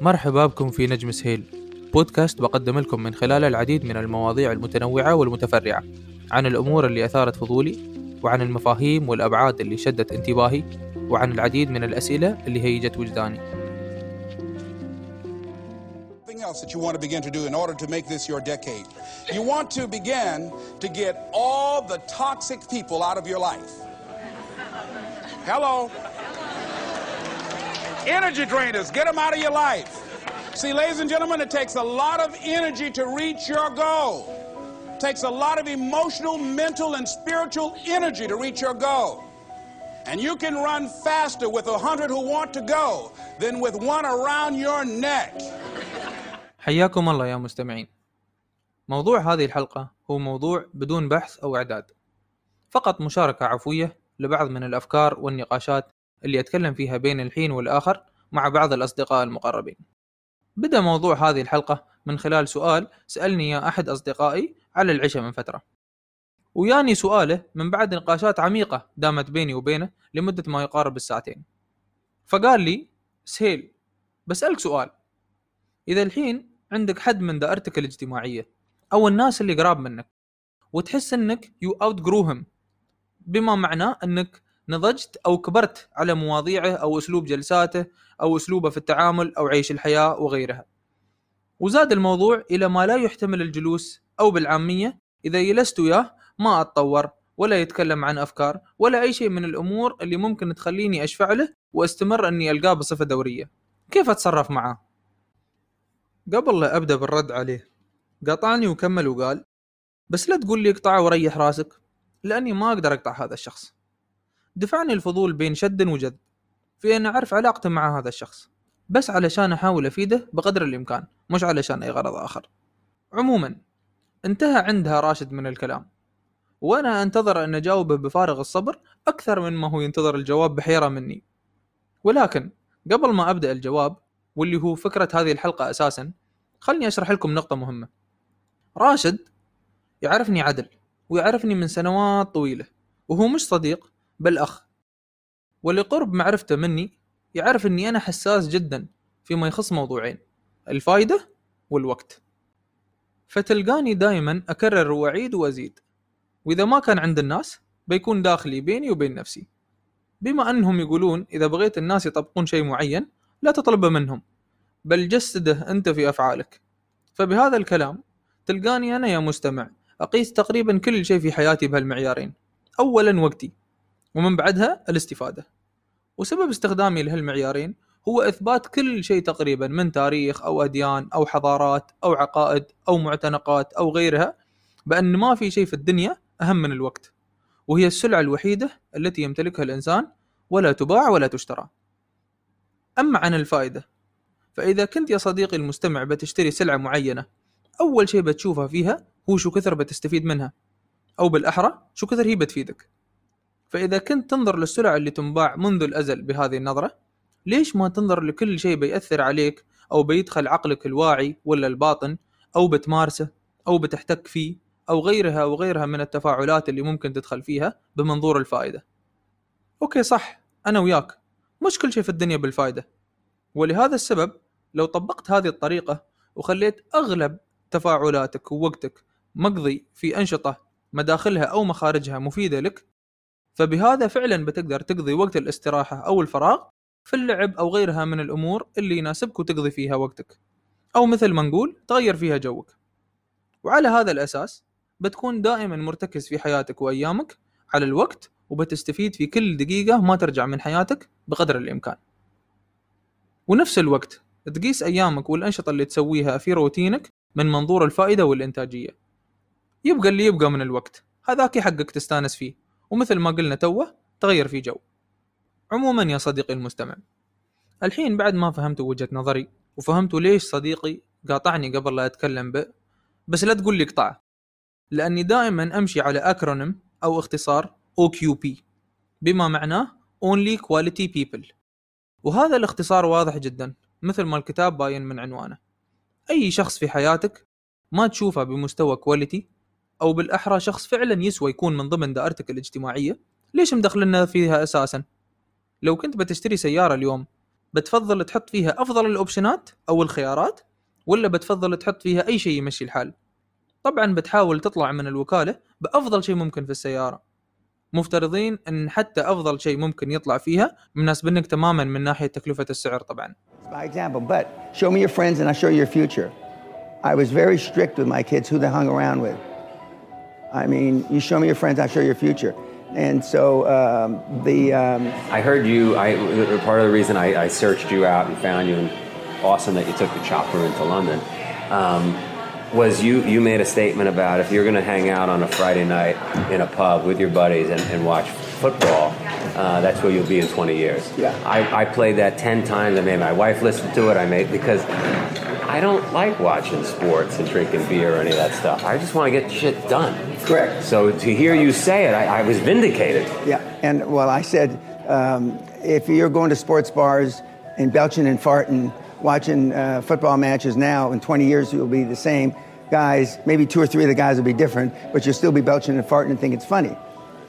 مرحبا بكم في نجم سهيل بودكاست بقدم لكم من خلاله العديد من المواضيع المتنوعة والمتفرعة عن الأمور اللي أثارت فضولي وعن المفاهيم والأبعاد اللي شدت انتباهي وعن العديد من الأسئلة اللي هيجت وجداني else that you want to begin to do in order to make this your decade. You want to begin to get all the toxic people out of your life. Hello. Energy drainers, get them out of your life. See, ladies and gentlemen, it takes a lot of energy to reach your goal. It takes a lot of emotional, mental, and spiritual energy to reach your goal. And you can run faster with a hundred who want to go than with one around your neck. حياكم الله يا مستمعين موضوع هذه الحلقة هو موضوع بدون بحث أو إعداد فقط مشاركة عفوية لبعض من الأفكار والنقاشات اللي أتكلم فيها بين الحين والآخر مع بعض الأصدقاء المقربين. بدأ موضوع هذه الحلقة من خلال سؤال سألني يا أحد أصدقائي على العشاء من فترة. وياني سؤاله من بعد نقاشات عميقة دامت بيني وبينه لمدة ما يقارب الساعتين. فقال لي سهيل بسألك سؤال. إذا الحين عندك حد من دائرتك الاجتماعية أو الناس اللي قراب منك وتحس أنك you outgrow them بما معناه أنك نضجت أو كبرت على مواضيعه أو أسلوب جلساته أو أسلوبه في التعامل أو عيش الحياة وغيرها. وزاد الموضوع إلى ما لا يحتمل الجلوس أو بالعامية إذا جلست وياه ما أتطور ولا يتكلم عن أفكار ولا أي شيء من الأمور اللي ممكن تخليني أشفع له وأستمر أني ألقاه بصفة دورية. كيف أتصرف معاه؟ قبل لا أبدأ بالرد عليه قاطعني وكمل وقال بس لا تقول لي اقطعه وريح راسك لأني ما أقدر أقطع هذا الشخص. دفعني الفضول بين شد وجذب في أن أعرف علاقته مع هذا الشخص بس علشان أحاول أفيده بقدر الإمكان مش علشان أي غرض آخر. عموما انتهى عندها راشد من الكلام وأنا أنتظر أن أجاوبه بفارغ الصبر أكثر من ما هو ينتظر الجواب بحيرة مني. ولكن قبل ما أبدأ الجواب واللي هو فكرة هذه الحلقة أساسا خلني أشرح لكم نقطة مهمة. راشد يعرفني عدل ويعرفني من سنوات طويلة وهو مش صديق بل أخ ولقرب معرفته مني يعرف أني أنا حساس جدا فيما يخص موضوعين الفايدة والوقت. فتلقاني دائما أكرر وأعيد وأزيد. وإذا ما كان عند الناس بيكون داخلي بيني وبين نفسي. بما أنهم يقولون إذا بغيت الناس يطبقون شيء معين لا تطلبه منهم بل جسده أنت في أفعالك. فبهذا الكلام تلقاني أنا يا مستمع أقيس تقريبا كل شيء في حياتي بهالمعيارين. أولا وقتي. ومن بعدها الاستفادة. وسبب استخدامي لهالمعيارين هو إثبات كل شيء تقريبا من تاريخ أو أديان أو حضارات أو عقائد أو معتنقات أو غيرها بأن ما في شيء في الدنيا أهم من الوقت وهي السلعة الوحيدة التي يمتلكها الإنسان ولا تباع ولا تشترى. أما عن الفائدة فإذا كنت يا صديقي المستمع بتشتري سلعة معينة أول شيء بتشوفها فيها هو شو كثر بتستفيد منها أو بالأحرى شو كثر هي بتفيدك. فإذا كنت تنظر للسلع اللي تنباع منذ الأزل بهذه النظرة ليش ما تنظر لكل شيء بيأثر عليك أو بيدخل عقلك الواعي ولا الباطن أو بتمارسه أو بتحتك فيه أو غيرها وغيرها من التفاعلات اللي ممكن تدخل فيها بمنظور الفائدة؟ أوكي صح أنا وياك. مش كل شيء في الدنيا بالفائدة. ولهذا السبب لو طبقت هذه الطريقة وخليت أغلب تفاعلاتك ووقتك مقضي في أنشطة مداخلها أو مخارجها مفيدة لك فبهذا فعلا بتقدر تقضي وقت الاستراحة أو الفراغ في اللعب أو غيرها من الأمور اللي يناسبك وتقضي فيها وقتك. أو مثل ما نقول تغير فيها جوك. وعلى هذا الأساس بتكون دائما مرتكز في حياتك وأيامك على الوقت وبتستفيد في كل دقيقة ما ترجع من حياتك بقدر الإمكان. ونفس الوقت تقيس أيامك والأنشطة اللي تسويها في روتينك من منظور الفائدة والإنتاجية. يبقى اللي يبقى من الوقت هذاك حقك تستانس فيه. ومثل ما قلنا توه تغير فيه جو. عموما يا صديقي المستمع الحين بعد ما فهمت وجهة نظري وفهمت ليش صديقي قاطعني قبل لا أتكلم به بس لا تقول لي اقطعه لأني دائما أمشي على acronym أو اختصار OQP بما معناه Only Quality People. وهذا الاختصار واضح جدا مثل ما الكتاب باين من عنوانه. أي شخص في حياتك ما تشوفه بمستوى quality أو بالأحرى شخص فعلا يسوى يكون من ضمن دائرتك الاجتماعية ليش مدخلنا فيها أساسا لو كنت بتشتري سيارة اليوم بتفضل تحط فيها أفضل الأوبشنات أو الخيارات ولا بتفضل تحط فيها أي شيء يمشي الحال طبعا بتحاول تطلع من الوكالة بأفضل شيء ممكن في السيارة مفترضين إن حتى أفضل شيء ممكن يطلع فيها مناسبنك تماما من ناحية تكلفة السعر طبعا by example. But show me your friends and show you your future. I was very strict with my kids who they hung around with. I mean, you show me your friends, I'll show you your future. And so um, the. Um, I heard you. I part of the reason I, I searched you out and found you, and awesome that you took the chopper into London. Um, was you you made a statement about if you're going to hang out on a Friday night in a pub with your buddies and, and watch football, uh, that's where you'll be in 20 years. Yeah. I, I played that 10 times. I made my wife listen to it. I made because I don't like watching sports and drinking beer or any of that stuff. I just want to get shit done. Correct. So to hear you say it, I, I was vindicated. Yeah, and well, I said um, if you're going to sports bars and belching and farting, watching uh, football matches now, in 20 years you'll be the same guys. Maybe two or three of the guys will be different, but you'll still be belching and farting and think it's funny.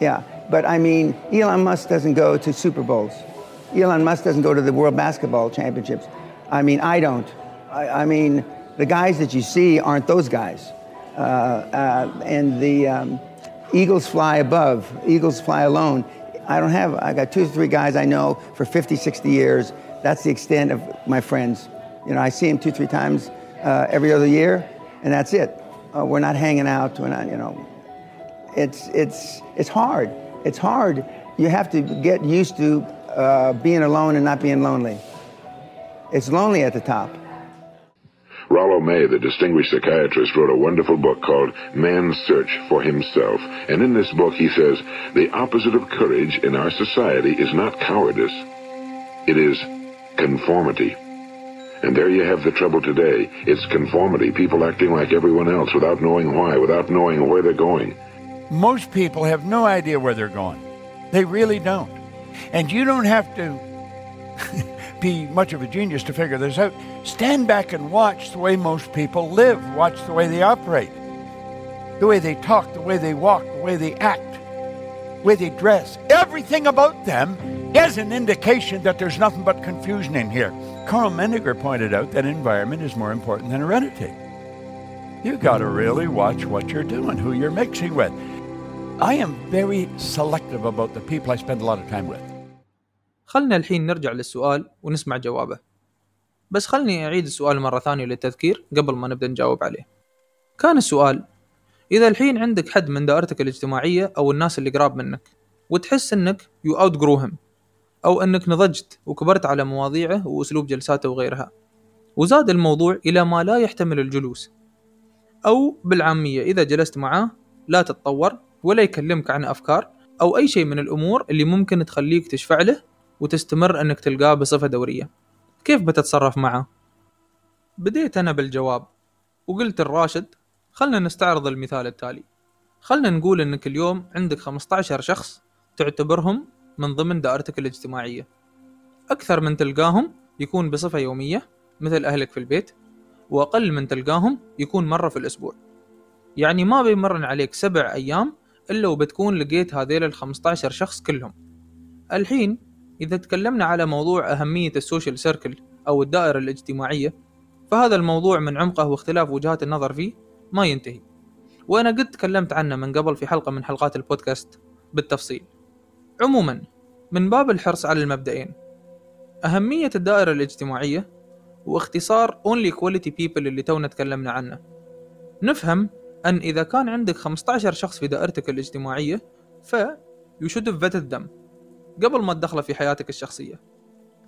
Yeah, but I mean, Elon Musk doesn't go to Super Bowls. Elon Musk doesn't go to the World Basketball Championships. I mean, I don't. I, I mean, the guys that you see aren't those guys. Uh, uh, and the um, Eagles fly above, Eagles fly alone. I don't have, I got two or three guys I know for 50, 60 years. That's the extent of my friends. You know, I see them two, three times uh, every other year, and that's it. Uh, we're not hanging out. We're not, you know. It's, it's, it's hard. It's hard. You have to get used to uh, being alone and not being lonely. It's lonely at the top. Rollo May, the distinguished psychiatrist, wrote a wonderful book called Man's Search for Himself. And in this book, he says, the opposite of courage in our society is not cowardice. It is conformity. And there you have the trouble today. It's conformity. People acting like everyone else without knowing why, without knowing where they're going. Most people have no idea where they're going. They really don't. And you don't have to be much of a genius to figure this out. Stand back and watch the way most people live, watch the way they operate, the way they talk, the way they walk, the way they act, the way they dress. Everything about them is an indication that there's nothing but confusion in here. Carl Mendiger pointed out that environment is more important than heredity. You got to really watch what you're doing, who you're mixing with. I am very selective about the people I spend a lot of time with. خلنا الحين نرجع للسؤال ونسمع جوابه. بس خلني أعيد السؤال مرة ثانية للتذكير قبل ما نبدأ نجاوب عليه. كان السؤال إذا الحين عندك حد من دائرتك الاجتماعية أو الناس اللي قراب منك وتحس إنك you outgrow him أو إنك نضجت وكبرت على مواضيعه وأسلوب جلساته وغيرها وزاد الموضوع إلى ما لا يحتمل الجلوس أو بالعامية إذا جلست معاه لا تتطور ولا يكلمك عن أفكار أو أي شيء من الأمور اللي ممكن تخليك تشفع له وتستمر أنك تلقاه بصفة دورية. كيف بتتصرف معه؟ بديت أنا بالجواب وقلت الراشد خلنا نستعرض المثال التالي. خلنا نقول أنك اليوم عندك 15 شخص تعتبرهم من ضمن دائرتك الاجتماعية. أكثر من تلقاهم يكون بصفة يومية مثل أهلك في البيت وأقل من تلقاهم يكون مرة في الأسبوع. يعني ما بيمرن عليك سبع أيام إلا وبتكون لقيت هذيل ال 15 شخص كلهم. الحين إذا تكلمنا على موضوع أهمية السوشيال سيركل أو الدائرة الاجتماعية فهذا الموضوع من عمقه واختلاف وجهات النظر فيه ما ينتهي. وأنا قد تكلمت عنه من قبل في حلقة من حلقات البودكاست بالتفصيل. عموما من باب الحرص على المبدئين أهمية الدائرة الاجتماعية واختصار only quality people اللي تونا تكلمنا عنه. نفهم أن إذا كان عندك 15 شخص في دائرتك الاجتماعية ف you should have vetted them. قبل ما تدخله في حياتك الشخصية.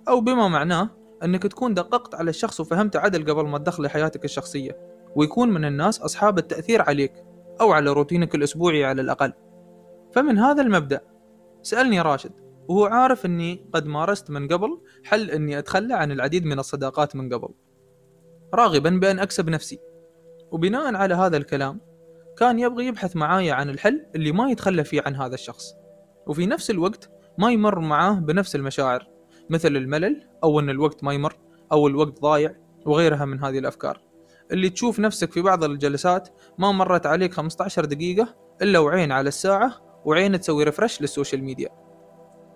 أو بما معناه أنك تكون دققت على الشخص وفهمت عدل قبل ما تدخله حياتك الشخصية ويكون من الناس أصحاب التأثير عليك أو على روتينك الأسبوعي على الأقل. فمن هذا المبدأ سألني راشد وهو عارف أني قد مارست من قبل حل أني أتخلى عن العديد من الصداقات من قبل. راغبا بأن أكسب نفسي. وبناء على هذا الكلام كان يبغي يبحث معايا عن الحل اللي ما يتخلى فيه عن هذا الشخص. وفي نفس الوقت ما يمر معاه بنفس المشاعر مثل الملل أو أن الوقت ما يمر أو الوقت ضايع وغيرها من هذه الأفكار. اللي تشوف نفسك في بعض الجلسات ما مرت عليك 15 دقيقة إلا وعين على الساعة وعين تسوي refresh للسوشيال ميديا.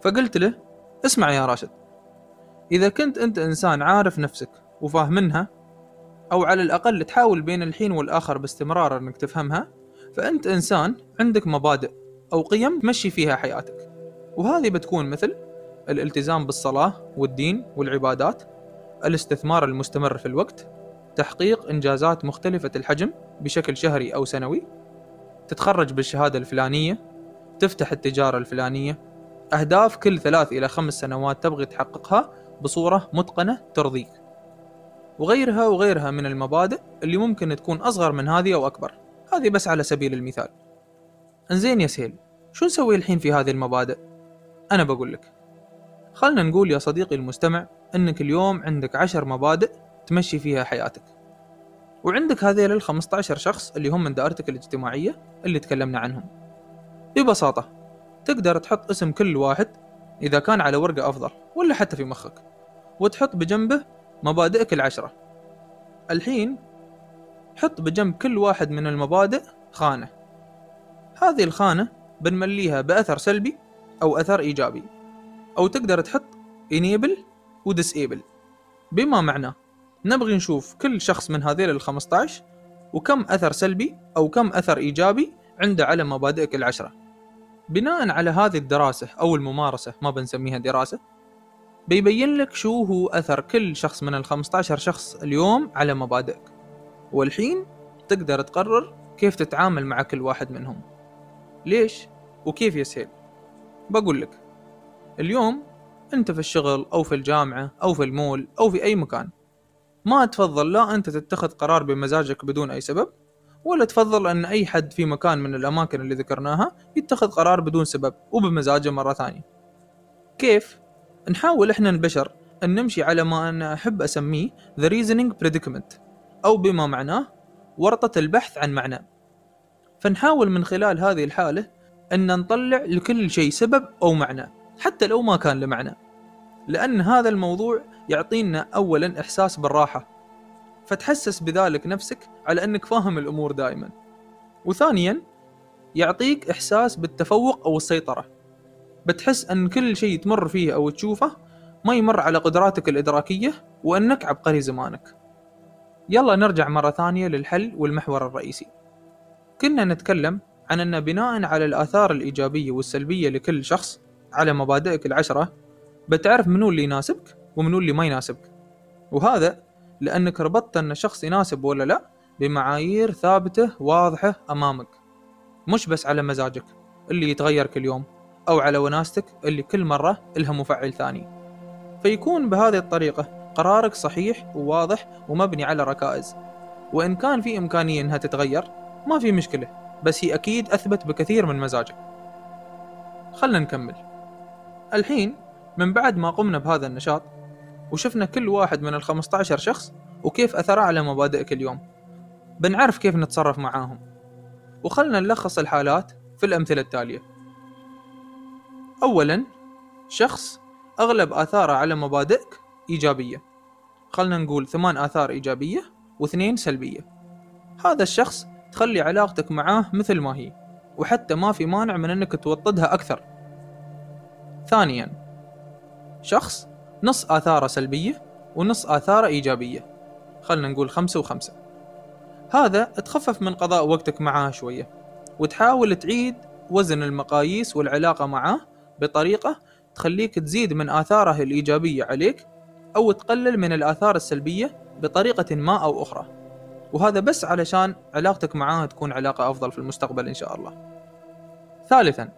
فقلت له اسمع يا راشد إذا كنت أنت إنسان عارف نفسك وفاهمنها أو على الأقل تحاول بين الحين والآخر باستمرار أنك تفهمها فأنت إنسان عندك مبادئ أو قيم تمشي فيها حياتك. وهذه بتكون مثل الالتزام بالصلاة والدين والعبادات الاستثمار المستمر في الوقت تحقيق إنجازات مختلفة الحجم بشكل شهري أو سنوي تتخرج بالشهادة الفلانية تفتح التجارة الفلانية أهداف كل ثلاث إلى خمس سنوات تبغي تحققها بصورة متقنة ترضيك. وغيرها وغيرها من المبادئ اللي ممكن تكون أصغر من هذه أو أكبر. هذه بس على سبيل المثال. إنزين يا سهيل شو نسوي الحين في هذه المبادئ؟ أنا بقول لك. خلنا نقول يا صديقي المستمع أنك اليوم عندك عشر مبادئ تمشي فيها حياتك. وعندك هذيل ال 15 شخص اللي هم من دائرتك الاجتماعية اللي تكلمنا عنهم. ببساطة تقدر تحط اسم كل واحد إذا كان على ورقة أفضل ولا حتى في مخك وتحط بجنبه مبادئك العشرة. الحين حط بجنب كل واحد من المبادئ خانة. هذه الخانة بنمليها بأثر سلبي أو أثر إيجابي. أو تقدر تحط enable و disable. بما معناه نبغي نشوف كل شخص من هذيل ال 15 وكم أثر سلبي أو كم أثر إيجابي عنده على مبادئك العشرة. بناء على هذه الدراسة أو الممارسة ما بنسميها دراسة بيبين لك شو هو أثر كل شخص من ال 15 شخص اليوم على مبادئك. والحين تقدر تقرر كيف تتعامل مع كل واحد منهم. ليش؟ وكيف يسهل؟ بقول لك اليوم أنت في الشغل أو في الجامعة أو في المول أو في أي مكان ما تفضل لا أنت تتخذ قرار بمزاجك بدون أي سبب ولا تفضل أن أي حد في مكان من الأماكن اللي ذكرناها يتخذ قرار بدون سبب وبمزاجه مرة ثانية كيف؟ نحاول إحنا البشر أن نمشي على ما أنا أحب أسميه the reasoning predicament أو بما معناه ورطة البحث عن معنى فنحاول من خلال هذه الحالة أن نطلع لكل شيء سبب أو معنى حتى لو ما كان له معنى. لأن هذا الموضوع يعطينا أولا إحساس بالراحة. فتحسس بذلك نفسك على أنك فاهم الأمور دائما. وثانيا يعطيك إحساس بالتفوق أو السيطرة. بتحس أن كل شيء تمر فيه أو تشوفه ما يمر على قدراتك الإدراكية وأنك عبقري زمانك. يلا نرجع مرة ثانية للحل والمحور الرئيسي. كنا نتكلم عن أن بناء على الآثار الإيجابية والسلبية لكل شخص على مبادئك العشرة بتعرف منو اللي يناسبك ومنو اللي ما يناسبك. وهذا لأنك ربطت أن الشخص يناسب ولا لا بمعايير ثابتة واضحة أمامك. مش بس على مزاجك اللي يتغير كل يوم أو على وناستك اللي كل مرة إلها مفعل ثاني. فيكون بهذه الطريقة قرارك صحيح وواضح ومبني على ركائز. وإن كان في إمكانية إنها تتغير ما في مشكلة. بس هي أكيد أثبت بكثير من مزاجك. خلنا نكمل. الحين من بعد ما قمنا بهذا النشاط وشفنا كل واحد من ال 15 شخص وكيف أثر على مبادئك اليوم. بنعرف كيف نتصرف معاهم. وخلنا نلخص الحالات في الأمثلة التالية. أولا شخص أغلب آثاره على مبادئك إيجابية. خلنا نقول ثمان آثار إيجابية واثنين سلبية. هذا الشخص تخلي علاقتك معاه مثل ما هي وحتى ما في مانع من أنك توطدها أكثر. ثانيا شخص نص آثاره سلبية ونص آثاره إيجابية. خلنا نقول خمسة وخمسة. هذا تخفف من قضاء وقتك معاه شوية وتحاول تعيد وزن المقاييس والعلاقة معاه بطريقة تخليك تزيد من آثاره الإيجابية عليك أو تقلل من الآثار السلبية بطريقة ما أو أخرى. وهذا بس علشان علاقتك معاه تكون علاقة أفضل في المستقبل إن شاء الله. ثالثا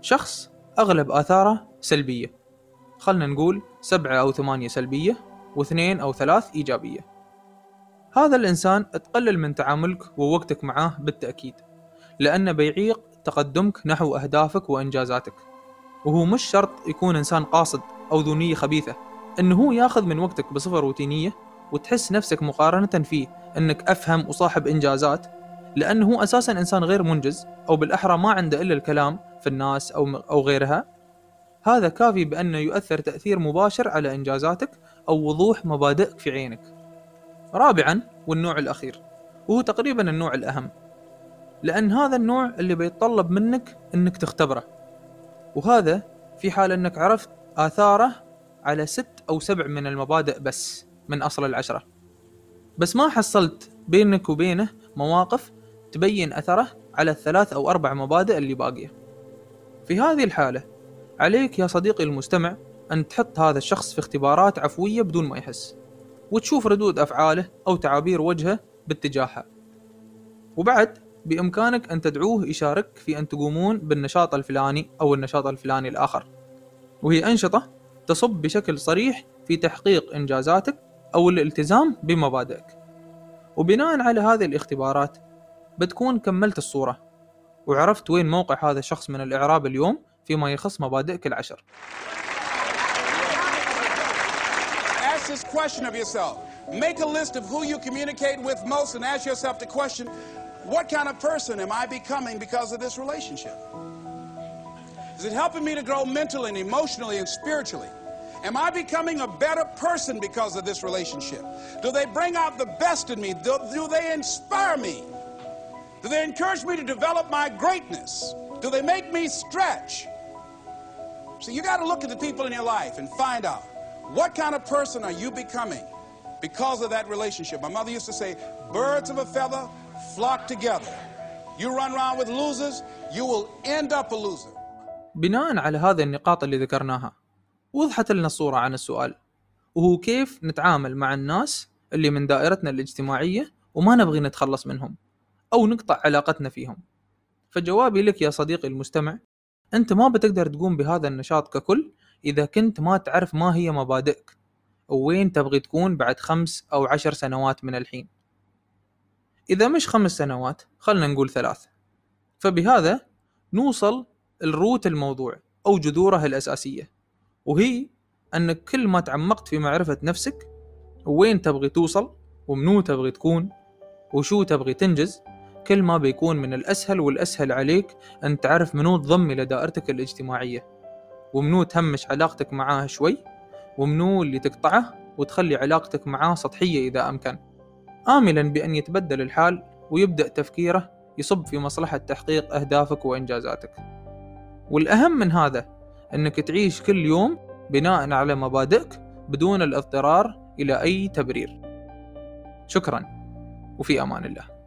شخص أغلب آثاره سلبية. خلنا نقول سبعة أو ثمانية سلبية واثنين أو ثلاث إيجابية. هذا الإنسان تقلل من تعاملك ووقتك معاه بالتأكيد لأنه بيعيق تقدمك نحو أهدافك وإنجازاتك. وهو مش شرط يكون إنسان قاصد أو ذو نية خبيثة إنه هو ياخذ من وقتك بصفة روتينية وتحس نفسك مقارنة فيه إنك أفهم وصاحب إنجازات لأنه هو أساسا إنسان غير منجز أو بالأحرى ما عنده إلا الكلام في الناس أو أو غيرها. هذا كافي بأنه يؤثر تأثير مباشر على إنجازاتك أو وضوح مبادئك في عينك. رابعا والنوع الأخير وهو تقريبا النوع الأهم لأن هذا النوع اللي بيتطلب منك إنك تختبره. وهذا في حال إنك عرفت آثاره على ست أو سبع من المبادئ بس. من أصل العشرة. بس ما حصلت بينك وبينه مواقف تبين أثره على الثلاث أو أربع مبادئ اللي باقية. في هذه الحالة عليك يا صديقي المستمع أن تحط هذا الشخص في اختبارات عفوية بدون ما يحس وتشوف ردود أفعاله أو تعابير وجهه باتجاهها. وبعد بإمكانك أن تدعوه يشارك في أن تقومون بالنشاط الفلاني أو النشاط الفلاني الآخر. وهي أنشطة تصب بشكل صريح في تحقيق إنجازاتك أو الالتزام بمبادئك وبناء على هذه الاختبارات بتكون كملت الصورة وعرفت وين موقع هذا الشخص من الإعراب اليوم فيما يخص مبادئك العشر Ask this question of yourself. Make a list of who you communicate with most and ask yourself the question what kind of person am I becoming because of this relationship? Is it helping me to grow mentally and emotionally and spiritually? Am I becoming a better person because of this relationship? Do they bring out the best in me? Do, do they inspire me? Do they encourage me to develop my greatness? Do they make me stretch? So you got to look at the people in your life and find out what kind of person are you becoming because of that relationship. My mother used to say, birds of a feather flock together. You run around with losers, you will end up a loser. بناء على هذه النقاط اللي ذكرناها وضحت لنا الصورة عن السؤال. وهو كيف نتعامل مع الناس اللي من دائرتنا الاجتماعية وما نبغي نتخلص منهم أو نقطع علاقتنا فيهم. فجوابي لك يا صديقي المستمع أنت ما بتقدر تقوم بهذا النشاط ككل إذا كنت ما تعرف ما هي مبادئك. ووين تبغي تكون بعد خمس أو عشر سنوات من الحين؟ إذا مش خمس سنوات خلنا نقول ثلاث. فبهذا نوصل الروت الموضوع أو جذوره الأساسية. وهي أنك كل ما تعمقت في معرفة نفسك وين تبغي توصل ومنو تبغي تكون وشو تبغي تنجز كل ما بيكون من الأسهل والأسهل عليك أن تعرف منو تضم إلى دائرتك الاجتماعية ومنو تهمش علاقتك معاه شوي ومنو اللي تقطعه وتخلي علاقتك معاه سطحية إذا أمكن. آملا بأن يتبدل الحال ويبدأ تفكيره يصب في مصلحة تحقيق أهدافك وإنجازاتك. والأهم من هذا أنك تعيش كل يوم بناء على مبادئك بدون الاضطرار إلى أي تبرير. شكرا وفي أمان الله.